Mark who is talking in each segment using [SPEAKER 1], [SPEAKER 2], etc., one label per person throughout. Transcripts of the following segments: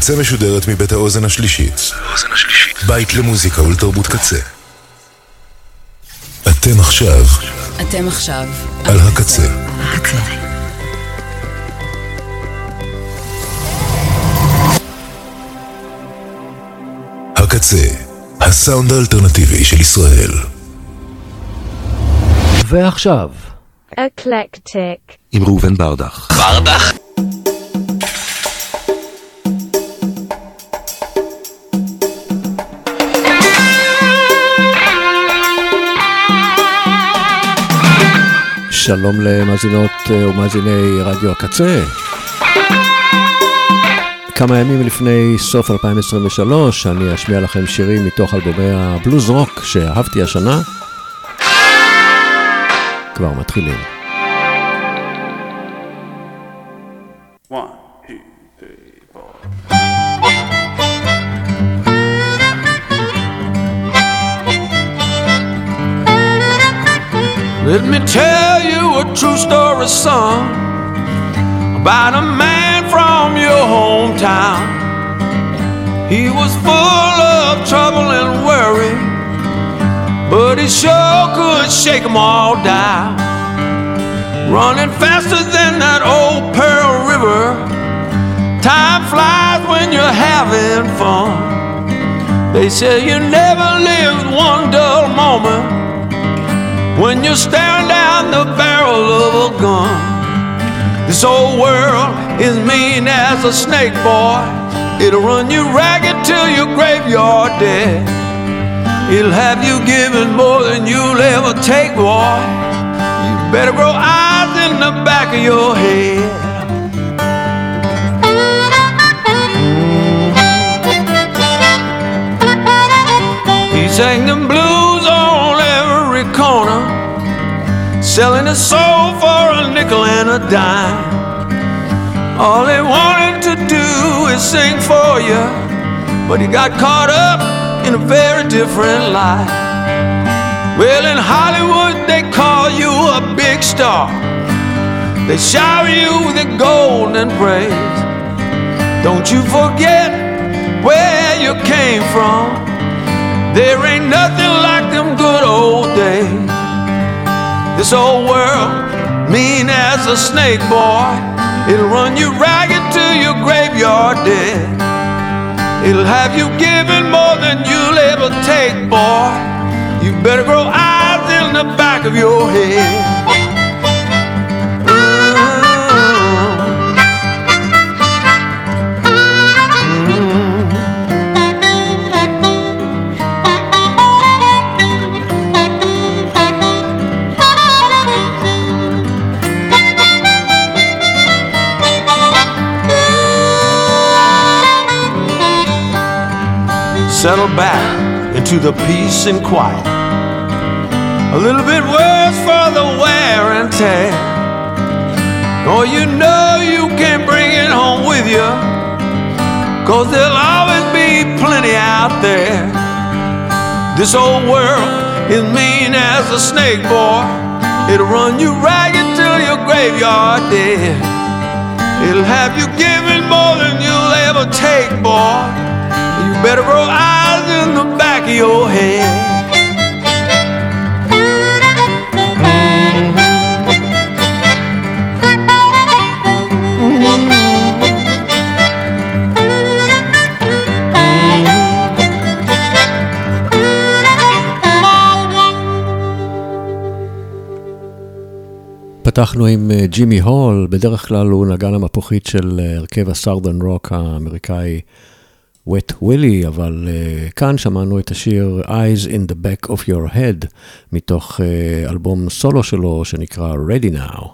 [SPEAKER 1] הקצה משודרת מבית האוזן השלישית. בית למוזיקה ולתרבות קצה. אתם עכשיו.
[SPEAKER 2] אתם עכשיו.
[SPEAKER 1] על הקצה.
[SPEAKER 2] הקצה.
[SPEAKER 1] הקצה, הסאונד האלטרנטיבי של ישראל.
[SPEAKER 3] ועכשיו,
[SPEAKER 4] Eclectic.
[SPEAKER 5] עם ראובן ברדך.
[SPEAKER 6] ברדך?
[SPEAKER 3] שלום למאזינות אה, ומאזיני רדיו הקצה. כמה ימים לפני סוף 2023 אני אשמיע לכם שירים מתוך אלבומי הבלוז רוק שאהבתי השנה. כבר מתחילים.
[SPEAKER 7] One,
[SPEAKER 8] Let me tell you a true story, son, about a man from your hometown. He was full of trouble and worry, but he sure could shake 'em all down. Running faster than that old Pearl River. Time flies when you're having fun. They say you never lived one dull moment when you're staring down the barrel of a gun. This old world is mean as a snake, boy. It'll run you ragged till your graveyard dead. It'll have you giving more than you'll ever take, boy. You better grow eyes in the back of your head. He sang them blues selling his soul for a nickel and a dime. All he wanted to do is sing for you, but he got caught up in a very different life. Well, in Hollywood, they call you a big star. They shower you with gold and praise. Don't you forget where you came from. There ain't nothing like them good old days. This old world, mean as a snake, boy. It'll run you ragged to your graveyard dead. It'll have you giving more than you'll ever take, boy. You better grow eyes in the back of your head. Settle back into the peace and quiet. A little bit worse for the wear and tear. Oh, you know you can bring it home with you. Cause there'll always be plenty out there. This old world is mean as a snake, boy. It'll run you ragged till your graveyard dead. It'll have you giving more than you'll ever take, boy. Better grow eyes in the back of your head.
[SPEAKER 3] פתחנו עם אה, ג'ימי הול, בדרך כלל הוא נגן המפוחית של אה, הרכב הסארדן רוק האמריקאי wet willy, אבל uh, כאן שמענו את השיר Eyes in the Back of Your Head, מתוך uh, אלבום סולו שלו שנקרא Ready Now.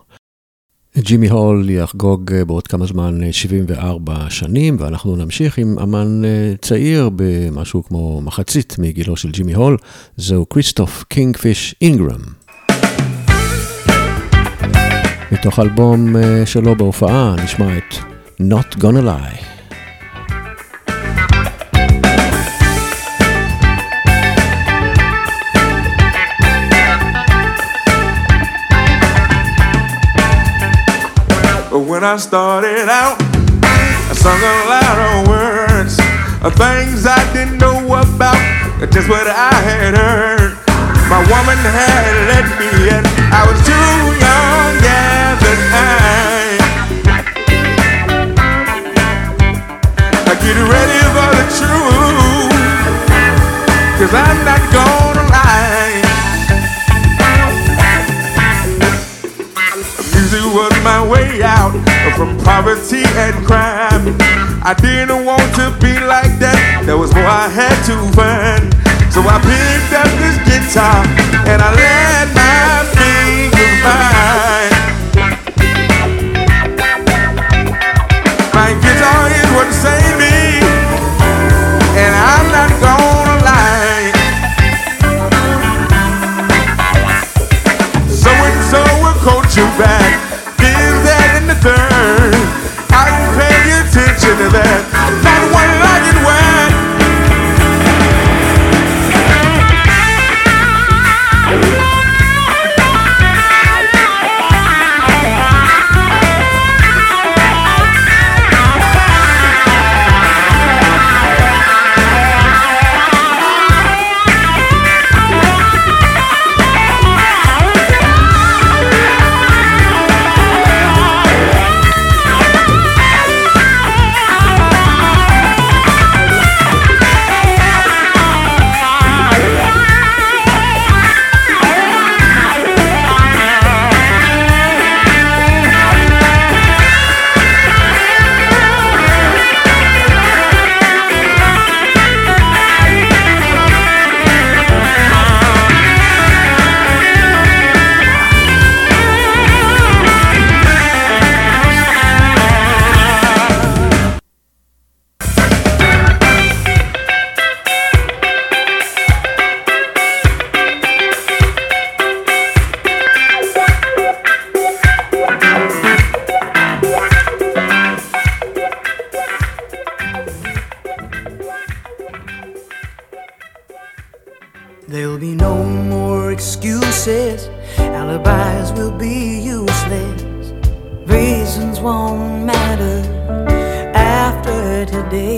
[SPEAKER 3] ג'ימי הול יחגוג uh, בעוד כמה זמן uh, 74 שנים, ואנחנו נמשיך עם אמן צעיר במשהו כמו מחצית מגילו של ג'ימי הול, זהו כריסטוף קינגפיש אינגרם. מתוך אלבום שלו בהופעה נשמע את Not Gonna Lie.
[SPEAKER 9] But when I started out, I sung a lot of words of things I didn't know about, just what I had heard. My woman had let me in, I was too young at the time. I get ready for the truth, cause I'm not gonna lie. Music was my way from poverty and crime. I didn't want to be like that. There was more I had to find. So I picked up this guitar and I let my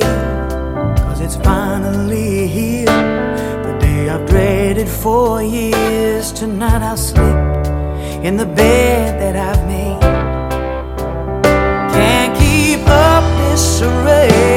[SPEAKER 10] Cause it's finally here, the day I've dreaded for years. Tonight I'll sleep in the bed that I've made. Can't keep up this array.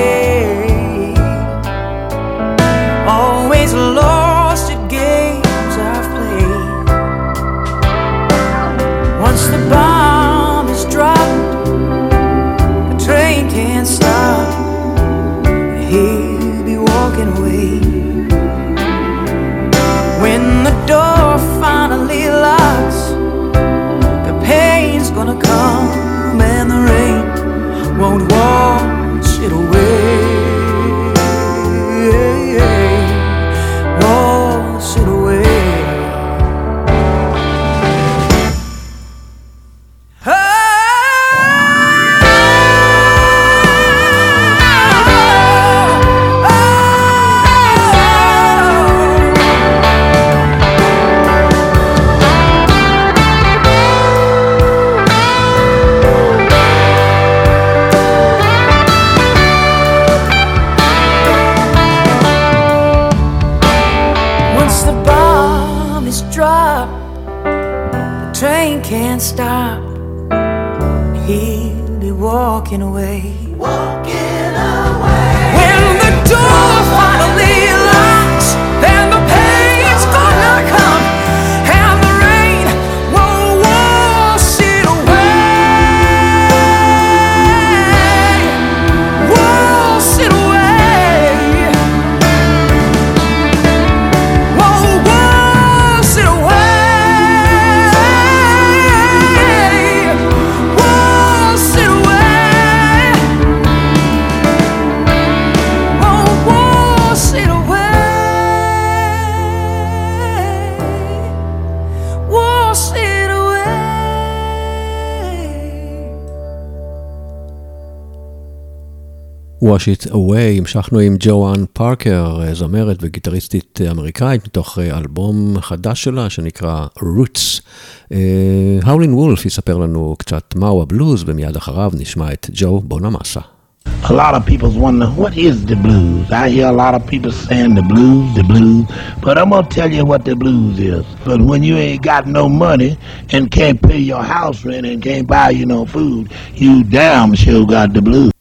[SPEAKER 10] Wash It Away,
[SPEAKER 3] המשכנו עם ג'ואן פארקר, זמרת וגיטריסטית אמריקאית, מתוך אה, אלבום חדש שלה שנקרא Roots. האולין וולף יספר לנו קצת מהו הבלוז, ומיד אחריו נשמע את ג'ו בונמאסה.
[SPEAKER 11] A lot of people's wondering, what is the blues? I hear a lot of people saying the blues, the blues, but I'm gonna tell you what the blues is. But when you ain't got no money and can't pay your house rent and can't buy you no food, you damn sure got the blues.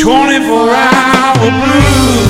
[SPEAKER 12] 24 hour blues.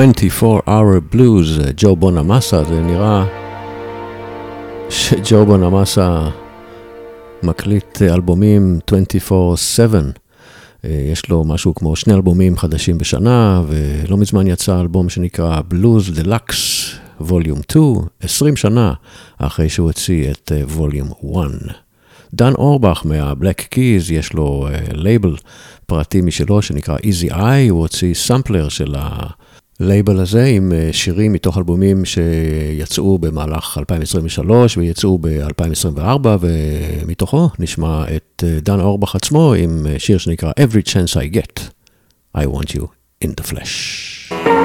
[SPEAKER 12] "24 Hour Blues",
[SPEAKER 3] ג'ו בונמאסה, זה נראה שג'ו בונמאסה מקליט אלבומים 24/7. אה, יש לו משהו כמו שני אלבומים חדשים בשנה, ולא מזמן יצא אלבום שנקרא בלוז דלקס ווליום 2, 20 שנה אחרי שהוא הוציא את ווליום 1.
[SPEAKER 13] דן אורבך מה-Black Keys, יש לו לייבל פרטי משלו שנקרא Easy Eye, הוא הוציא סמפלר של הלייבל הזה עם שירים מתוך אלבומים שיצאו במהלך 2023 ויצאו ב-2024, ומתוכו נשמע את דן אורבך עצמו עם שיר שנקרא Every Chance I Get, I Want You in the Flesh.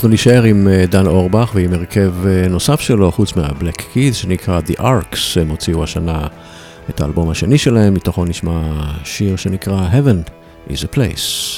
[SPEAKER 13] אנחנו נשאר עם אה, דן אורבך ועם הרכב אה, נוסף שלו, חוץ מה-Black Keys, שנקרא The Arcs, הם הוציאו השנה את האלבום השני שלהם, מתוכו נשמע שיר שנקרא Heaven is a Place.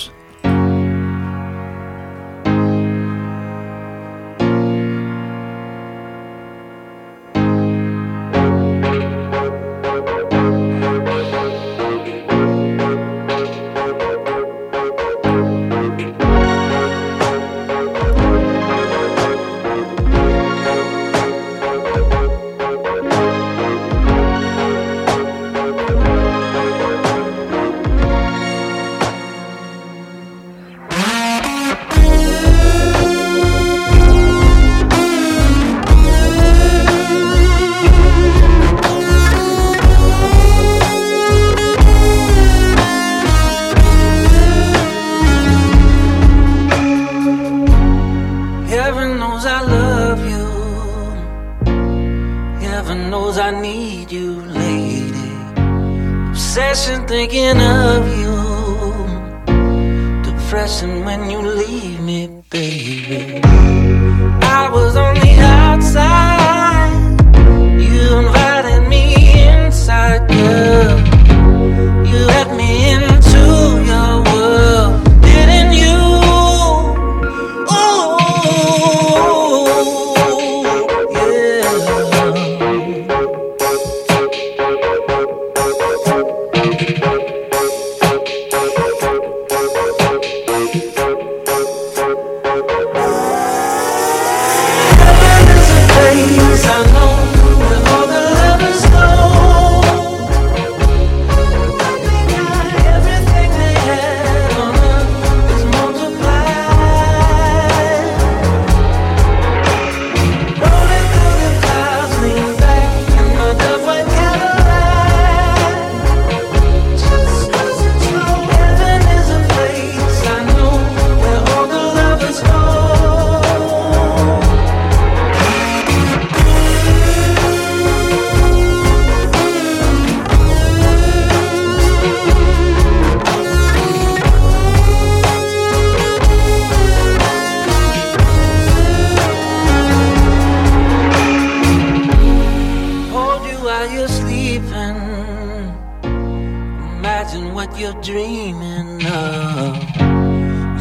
[SPEAKER 13] You're dreaming of.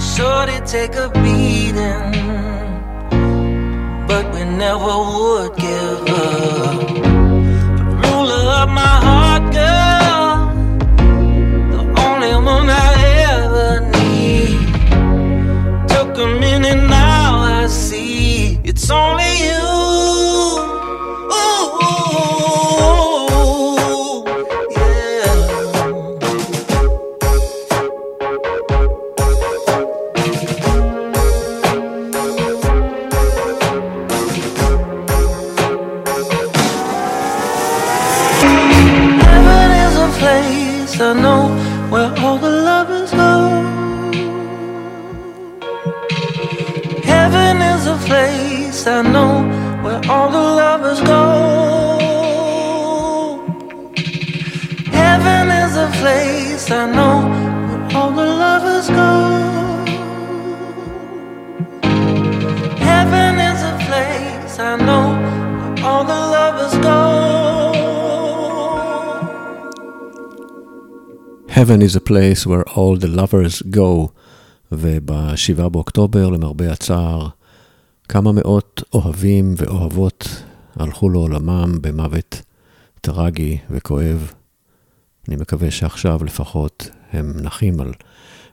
[SPEAKER 13] Sure to take a beating, but we never would give up. The ruler of my heart, girl, the only one I ever need. Took a minute, now I see it's only place I know where all the lovers go. Heaven is a place I know where all the lovers go. Heaven is a place I know where all the lovers go. Heaven is a place where all the lovers go,
[SPEAKER 3] וב-7 באוקטובר, למרבה הצער, כמה מאות אוהבים ואוהבות הלכו לעולמם במוות טרגי וכואב. אני מקווה שעכשיו לפחות הם נחים על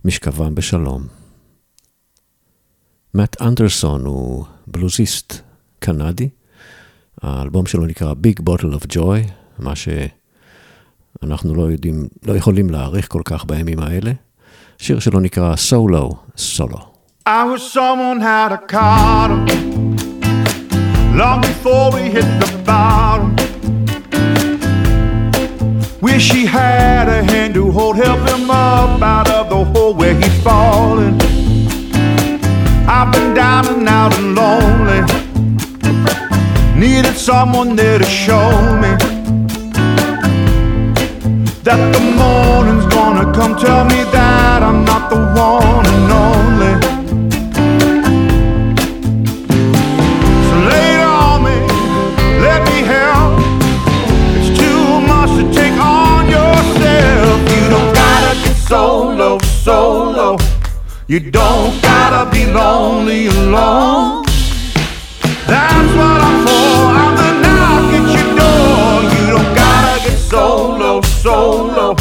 [SPEAKER 3] משכבם בשלום. מאט אנדרסון הוא בלוזיסט קנדי, האלבום שלו נקרא Big Bottle of Joy, מה שאנחנו לא יודעים, לא יכולים להעריך כל כך בימים האלה. שיר שלו נקרא סולו, סולו.
[SPEAKER 7] I wish someone had a him long before we hit the bottom. Wish he had a hand to hold, help him up out of the hole where he's fallen. I've been down and out and lonely. Needed someone there to show me that the morning's gonna come. Tell me that I'm not the one and only. Solo. You don't gotta be lonely alone. That's what I'm for. I'm the knock at your door. You don't gotta get solo, solo.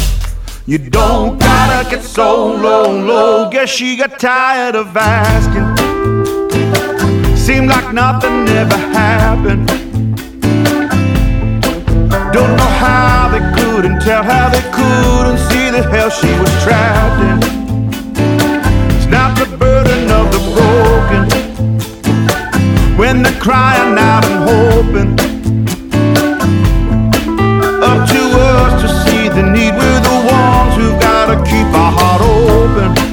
[SPEAKER 7] You don't gotta get solo, low. Guess she got tired of asking. Seemed like nothing ever happened. Don't know how they couldn't tell, how they couldn't see the hell she was trapped in. The burden of the broken when they're crying out and hoping. Up to us to see the need. We're the ones who gotta keep our heart open.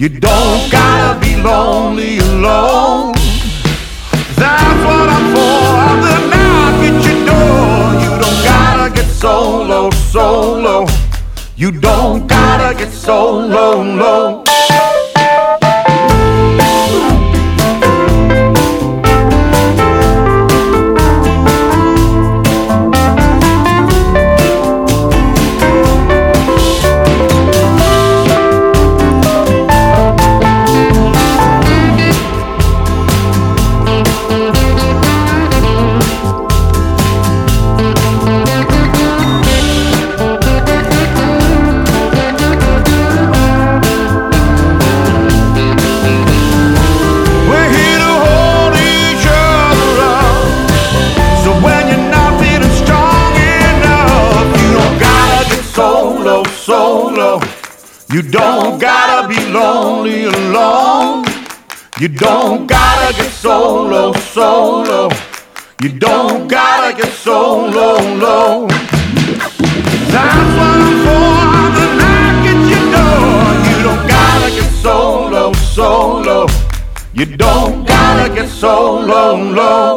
[SPEAKER 7] You don't gotta be lonely alone. That's what I'm for. I'm the knock at your door. You don't gotta get solo, solo. You don't gotta get solo, low. We're You don't gotta get so low, so low. You don't gotta get solo, low. That's what I'm for. I'm the knock at your door. You don't gotta get so low, so low. You don't gotta get solo, low.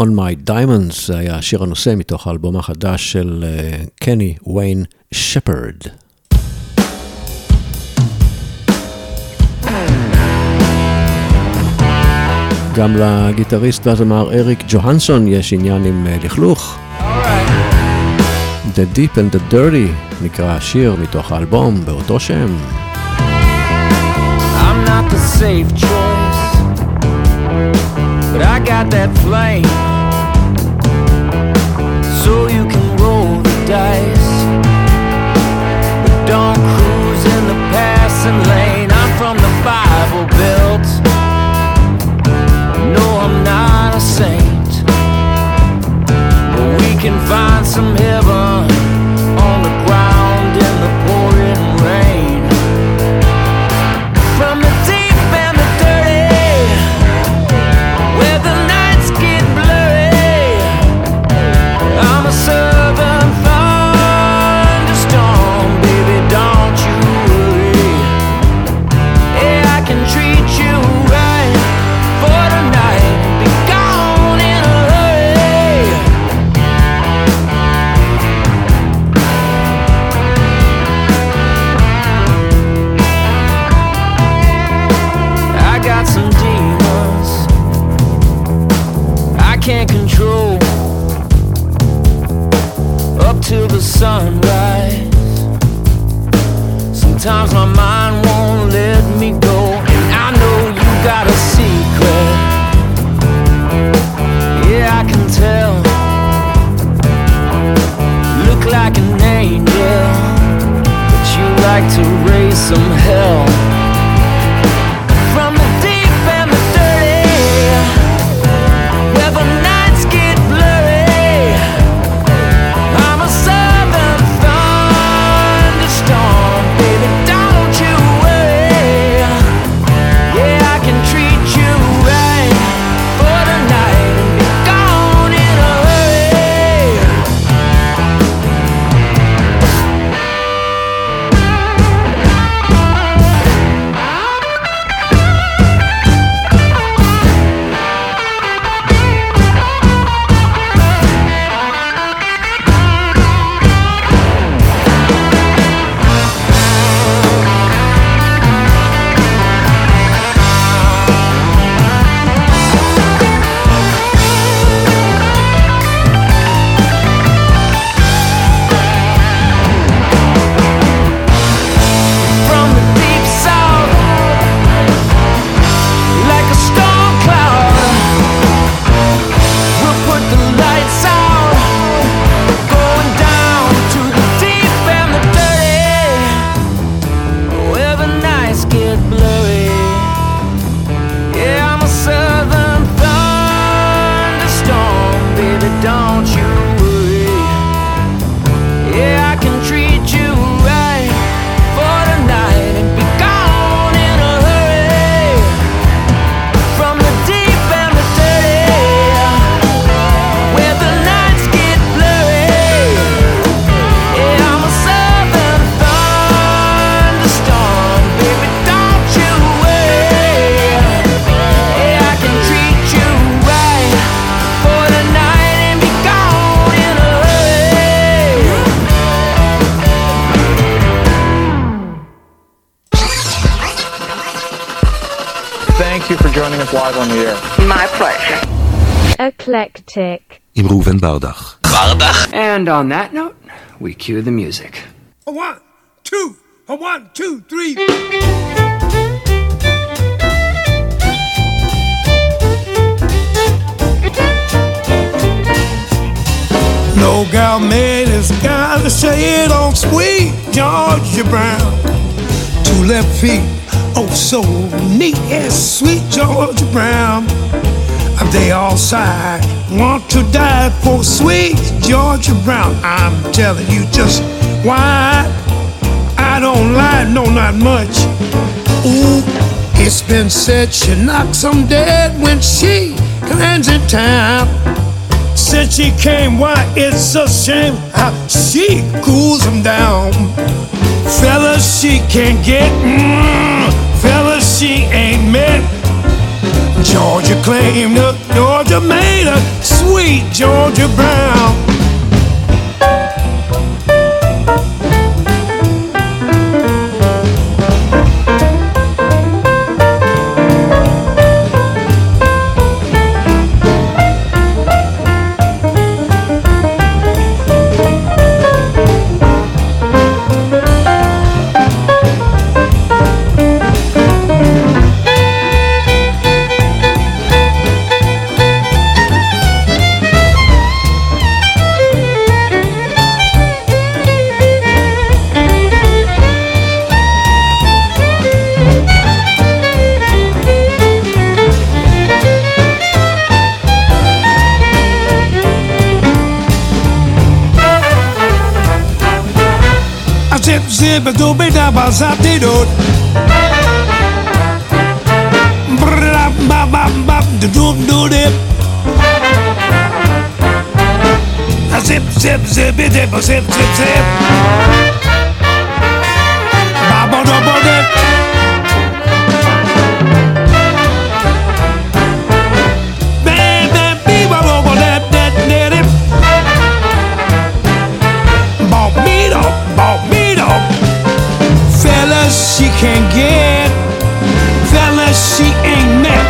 [SPEAKER 9] On My Diamonds,
[SPEAKER 3] זה היה השיר הנושא מתוך האלבום החדש של אה, קני ויין שפרד. גם לגיטריסט והזמר אריק ג'והנסון יש עניין עם אה, לכלוך. The Deep and the Dirty נקרא השיר מתוך האלבום באותו שם.
[SPEAKER 13] I'm not the safe choice, but I got that flame. dice. But don't cruise in the passing lane. I'm from the Bible Belt. No, I'm not a saint, but we can find some heaven.
[SPEAKER 4] Attic.
[SPEAKER 1] עם ראובן ברדך. ברדך?
[SPEAKER 14] And on that note, we cue the music.
[SPEAKER 15] A one, two, a one, two, three. No gal made has got to say it on sweet Georgia Brown. Two left feet, oh so neat as sweet Georgia Brown. They all sigh, want to die for sweet Georgia Brown. I'm telling you just why I don't lie, no, not much. Ooh, it's been said she knocks 'em dead when she lands in town. Since she came, why it's a shame how she cools cools 'em down. Fellas, she can't get, mm, Georgia claimed her, Georgia made her, sweet Georgia Brown. Zip zip do be da ba za di do Bra ba ba ba do do do dip zip zip zip it dip a zip zip zip Can't get. Fellas, she ain't met.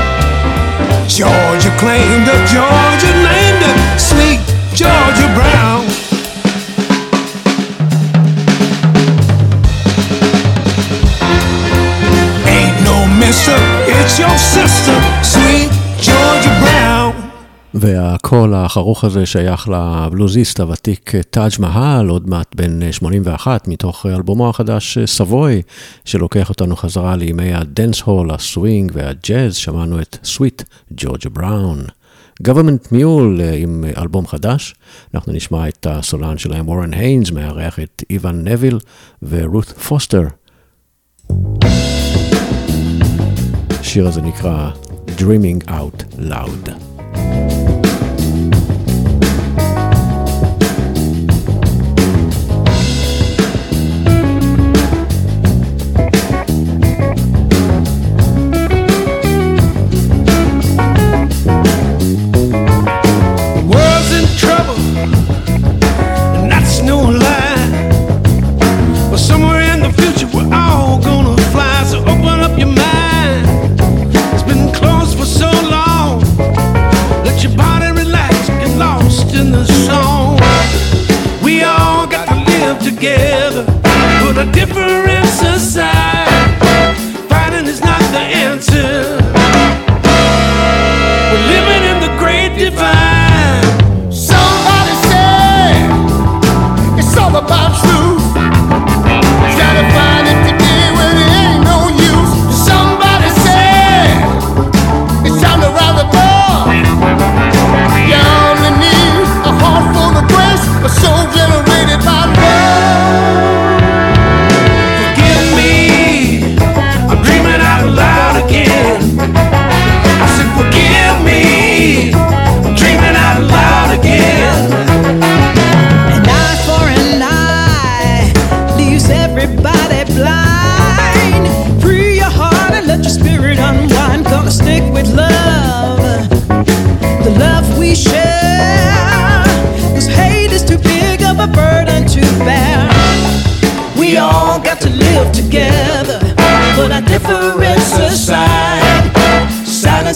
[SPEAKER 15] Georgia claimed her, Georgia
[SPEAKER 3] והקול החרוך הזה שייך לבלוזיסט הוותיק טאג' מהל, עוד מעט בן 81, מתוך אלבומו החדש סבוי, שלוקח אותנו חזרה לימי הדנס הול, הסווינג והג'אז, שמענו את סוויט ג'ורג'ה בראון. government mule עם אלבום חדש, אנחנו נשמע את הסולן שלהם וורן היינס, מארח את איוון נביל ורות פוסטר. השיר הזה נקרא Dreaming Out Loud.
[SPEAKER 15] A different aside.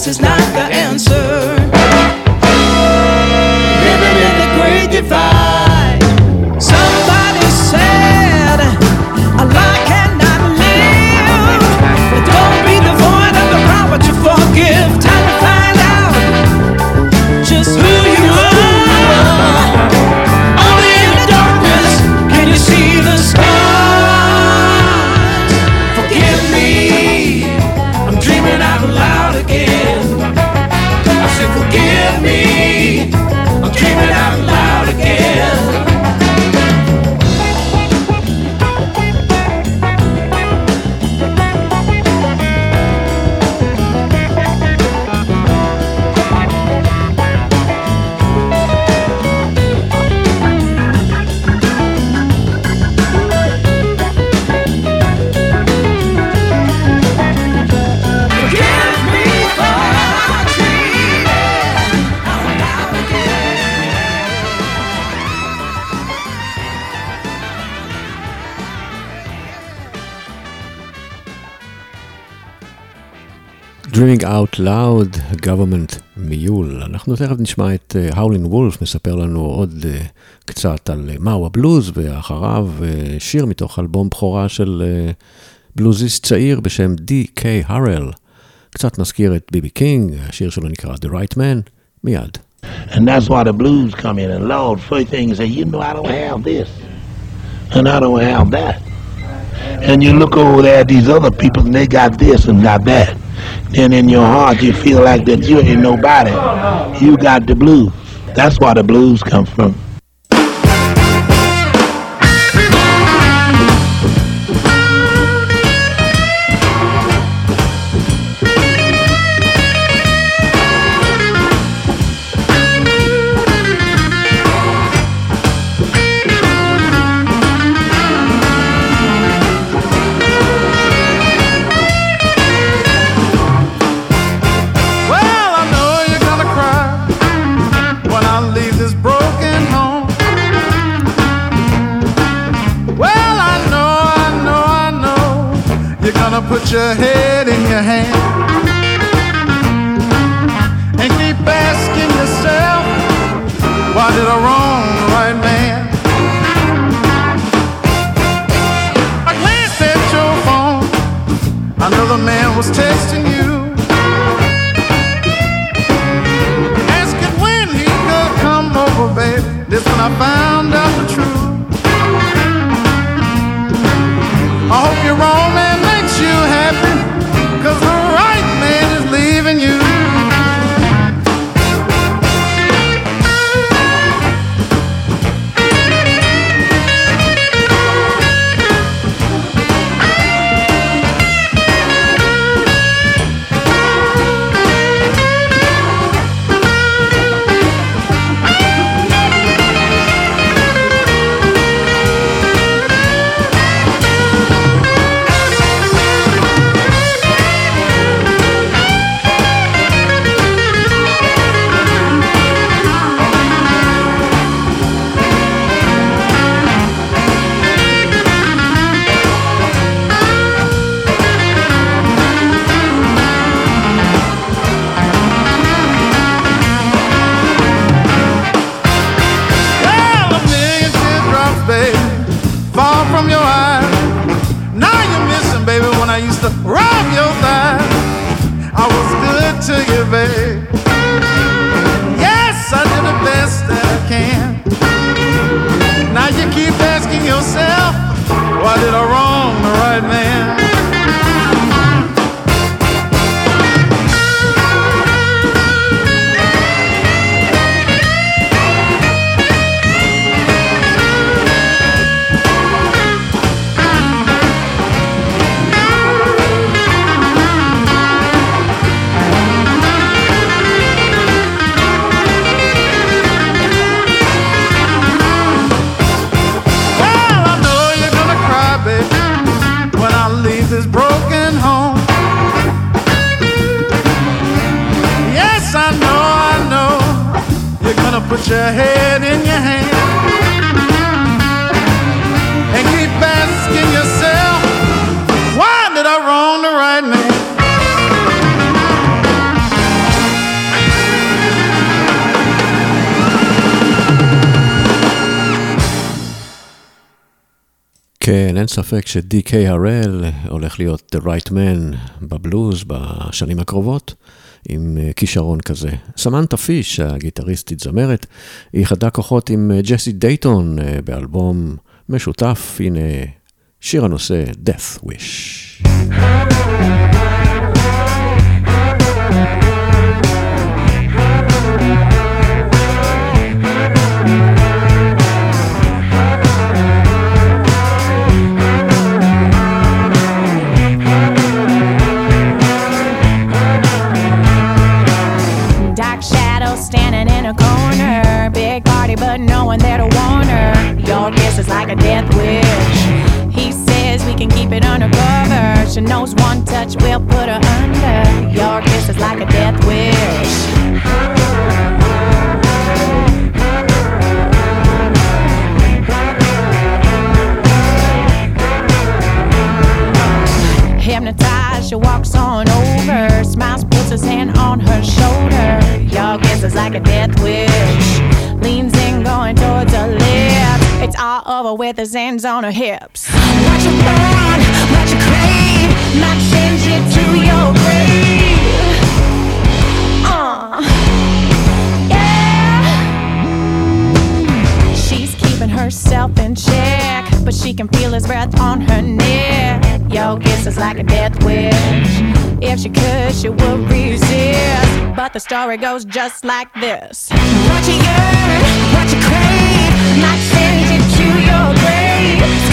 [SPEAKER 15] Is not Dreaming Out Loud,
[SPEAKER 3] Government מיול. אנחנו תכף נשמע את האולין uh, וולף מספר לנו עוד uh, קצת על uh, מהו הבלוז, ואחריו uh, שיר מתוך אלבום בכורה של uh, בלוזיסט צעיר בשם די.קיי הרל. קצת מזכיר את ביבי קינג, השיר שלו נקרא The Right Man, מיד.
[SPEAKER 11] And that's why the blues come in. And Lord, first thing say, you know I don't have this. And I don't have that. And you look over there at these other people and they got this and got that. Then in your heart you feel like that you ain't nobody. You got the blues. That's why the blues come from.
[SPEAKER 16] Your
[SPEAKER 3] אין ספק ש-DKRL הולך להיות The Right Man בבלוז בשנים הקרובות, עם אה, כישרון כזה. סמנטה פיש, הגיטריסטית זמרת, היא חדה כוחות עם אה, ג'סי דייטון אה, באלבום משותף, הנה שיר הנושא Death Wish.
[SPEAKER 17] But no one there to warn her. Your kiss is like a death wish. He says we can keep it undercover. She knows one touch will put her under. Your kiss is like a death wish. Hypnotized, she walks on over, smiles puts his hand on her shoulder. Y'all guesses like a death wish. Leans in, going towards her lips. It's all over with his hands on her hips. What you want, what you crave, might send you to your grave. Uh, yeah. She's keeping herself in check, but she can feel his breath on her neck. Your kiss is like a death wish. If she could, she would resist. But the story goes just like this. What you yearn, what you crave, might send you to your grave.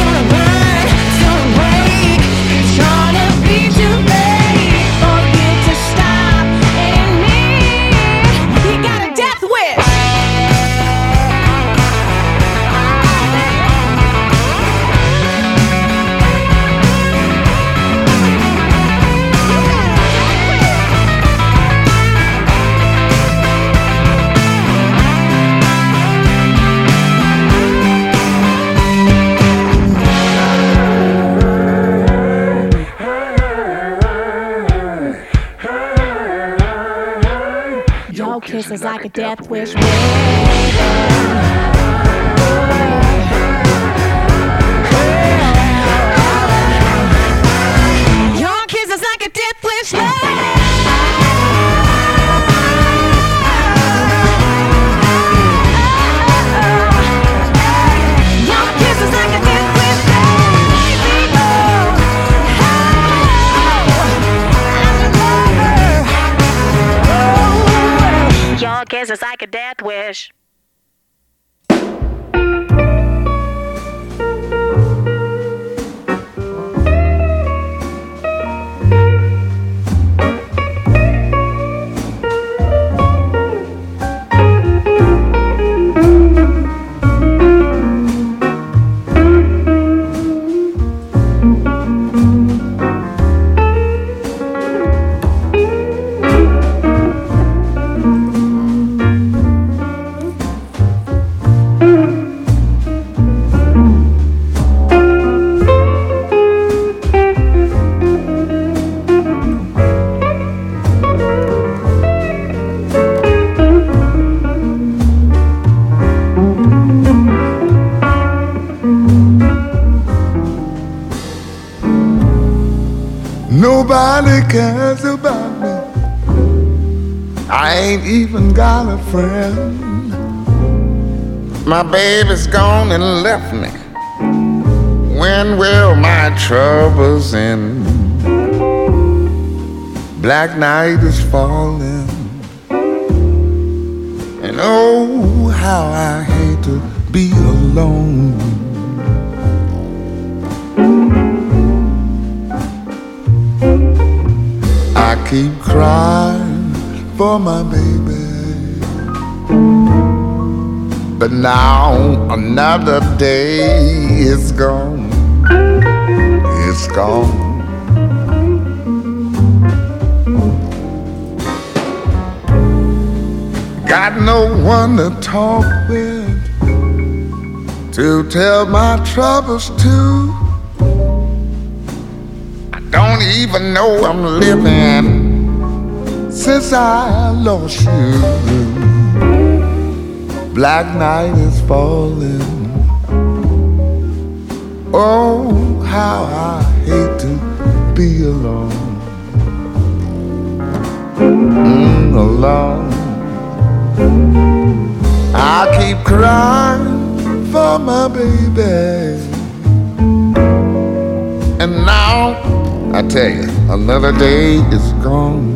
[SPEAKER 17] Like a death wish.
[SPEAKER 18] My baby's gone and left me. When will my troubles end? Black night is falling. And oh, how I hate to be alone. I keep crying for my baby. But now another day is gone. It's gone. Got no one to talk with to tell my troubles to. I don't even know I'm living since I lost you. Black night is falling. Oh, how I hate to be alone. Mm, alone. I keep crying for my baby. And now, I tell you, another day is gone.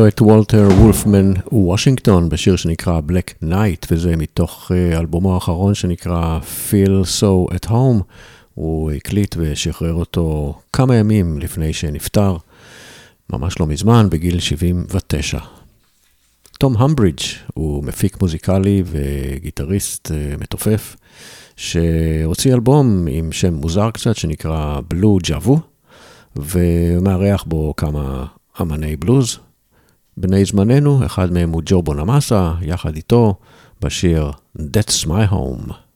[SPEAKER 3] שמענו את וולטר וולפמן וושינגטון בשיר שנקרא Black Night, וזה מתוך אה, אלבומו האחרון שנקרא Feel So at Home. הוא הקליט ושחרר אותו כמה ימים לפני שנפטר, ממש לא מזמן, בגיל 79. תום המברידג' הוא מפיק מוזיקלי וגיטריסט אה, מתופף, שהוציא אלבום עם שם מוזר קצת שנקרא בלו ג'אבו, ומארח בו כמה אמני בלוז. בני זמננו, אחד מהם הוא ג'ו בונמאסה, יחד איתו בשיר That's My Home.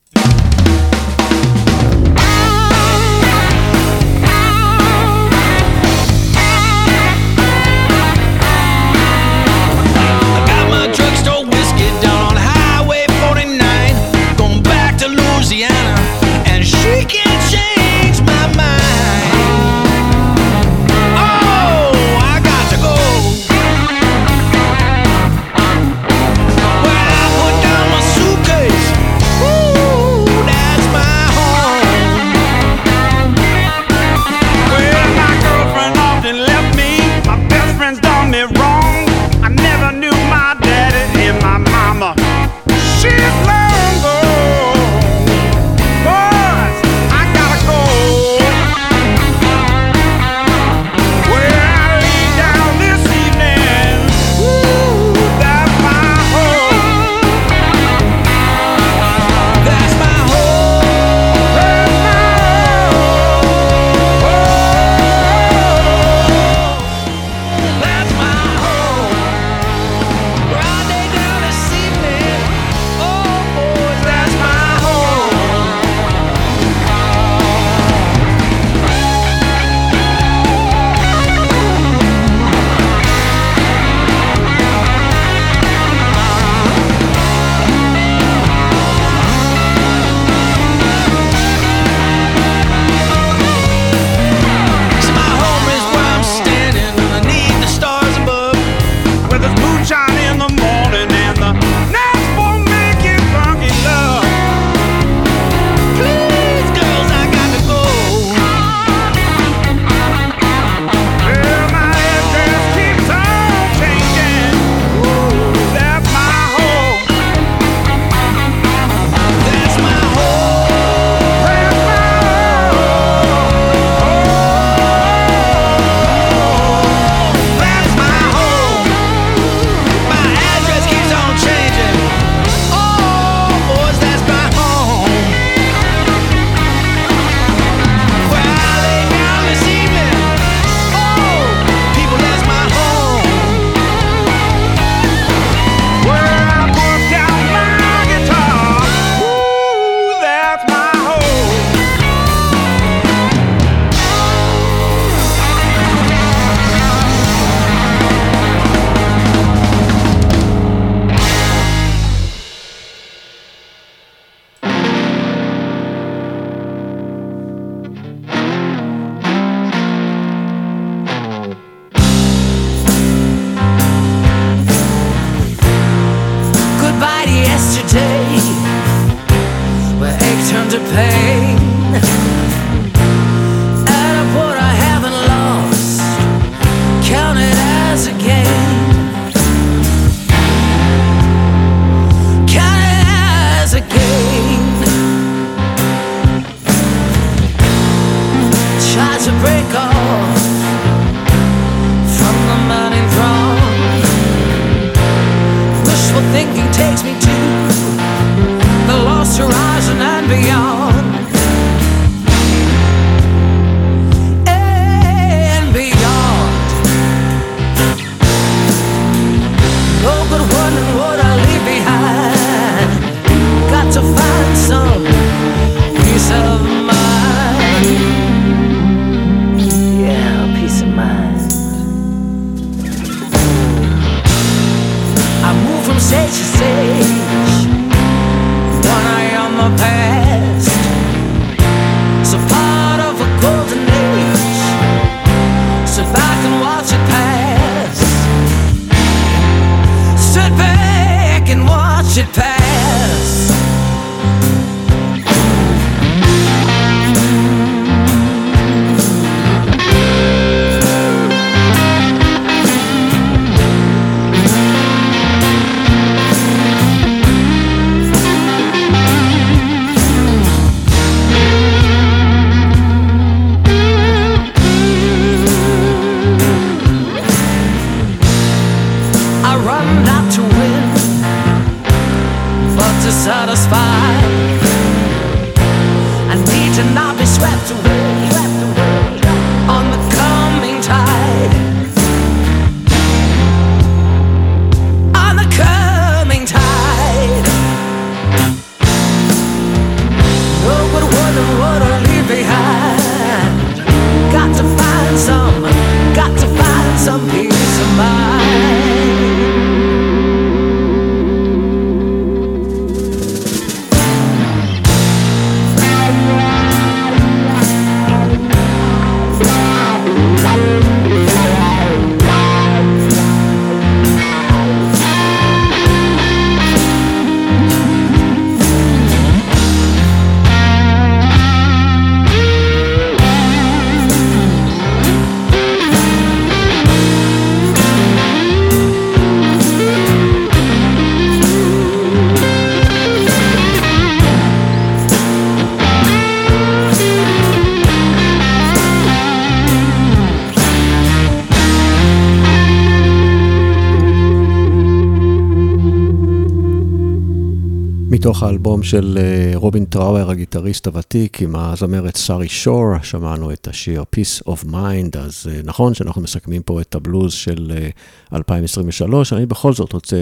[SPEAKER 3] של אה, רובין טראואר, הגיטריסט הוותיק, עם הזמרת סארי שור, שמענו את השיר Peace of Mind, אז אה, נכון שאנחנו מסכמים פה את הבלוז של אה, 2023, אני בכל זאת רוצה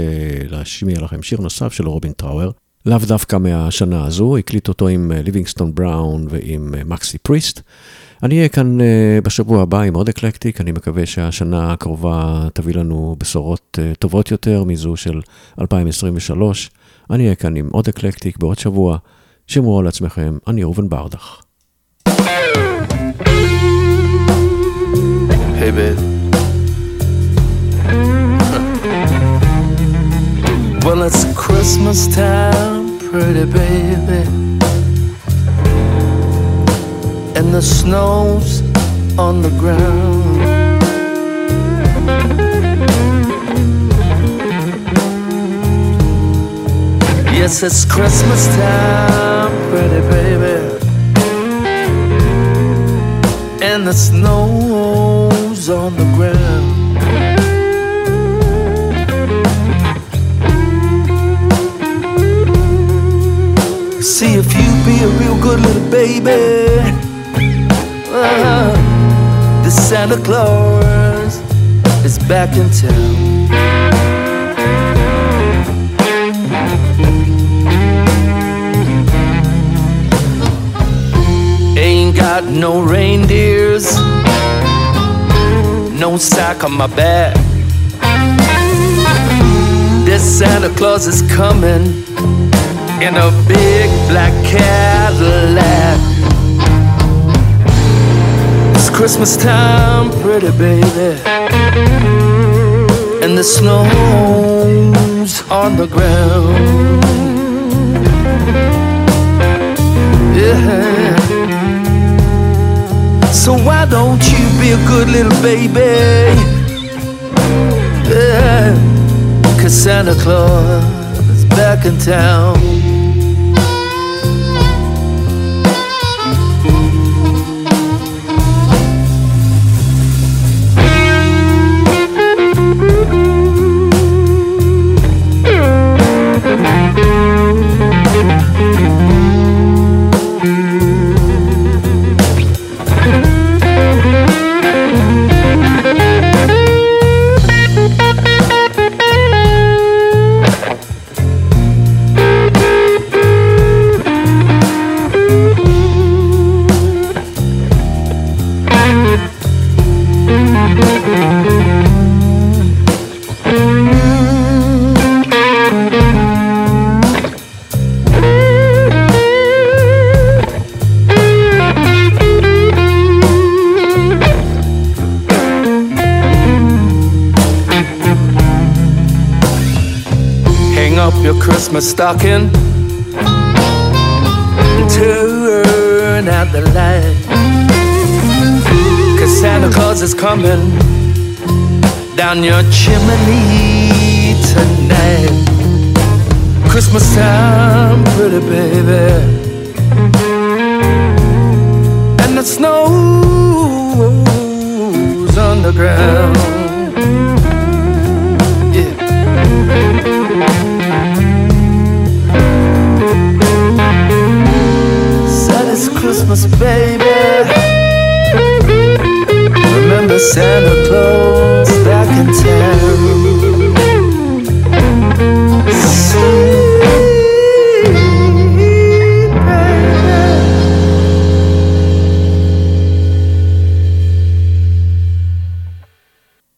[SPEAKER 3] להשמיע לכם שיר נוסף של רובין טראואר, לאו דווקא מהשנה הזו, הקליט אותו עם אה, ליבינגסטון בראון ועם אה, מקסי פריסט. אני אהיה כאן בשבוע הבא עם עוד אקלקטיק, אני מקווה שהשנה הקרובה תביא לנו בשורות טובות יותר מזו של 2023. אני אהיה כאן עם עוד אקלקטיק בעוד שבוע. שמרו על עצמכם, אני ראובן ברדך.
[SPEAKER 8] Hey, babe. well, it's Christmas time, pretty baby. And the snow's on the ground. Yes, it's Christmas time, pretty baby. And the snow's on the ground. See if you be a real good little baby. Uh, the Santa Claus is back in town. Got no reindeers, no sack on my back. This Santa Claus is coming in a big black Cadillac. It's Christmas time, pretty baby, and the snow's on the ground. Yeah. So why don't you be a good little baby? Yeah. Cause Santa Claus is back in town. Stocking. Turn out the light. Cause Santa Claus is coming down your chimney tonight. Christmas time, pretty baby. And the snow's on the ground. Santa Claus back in town.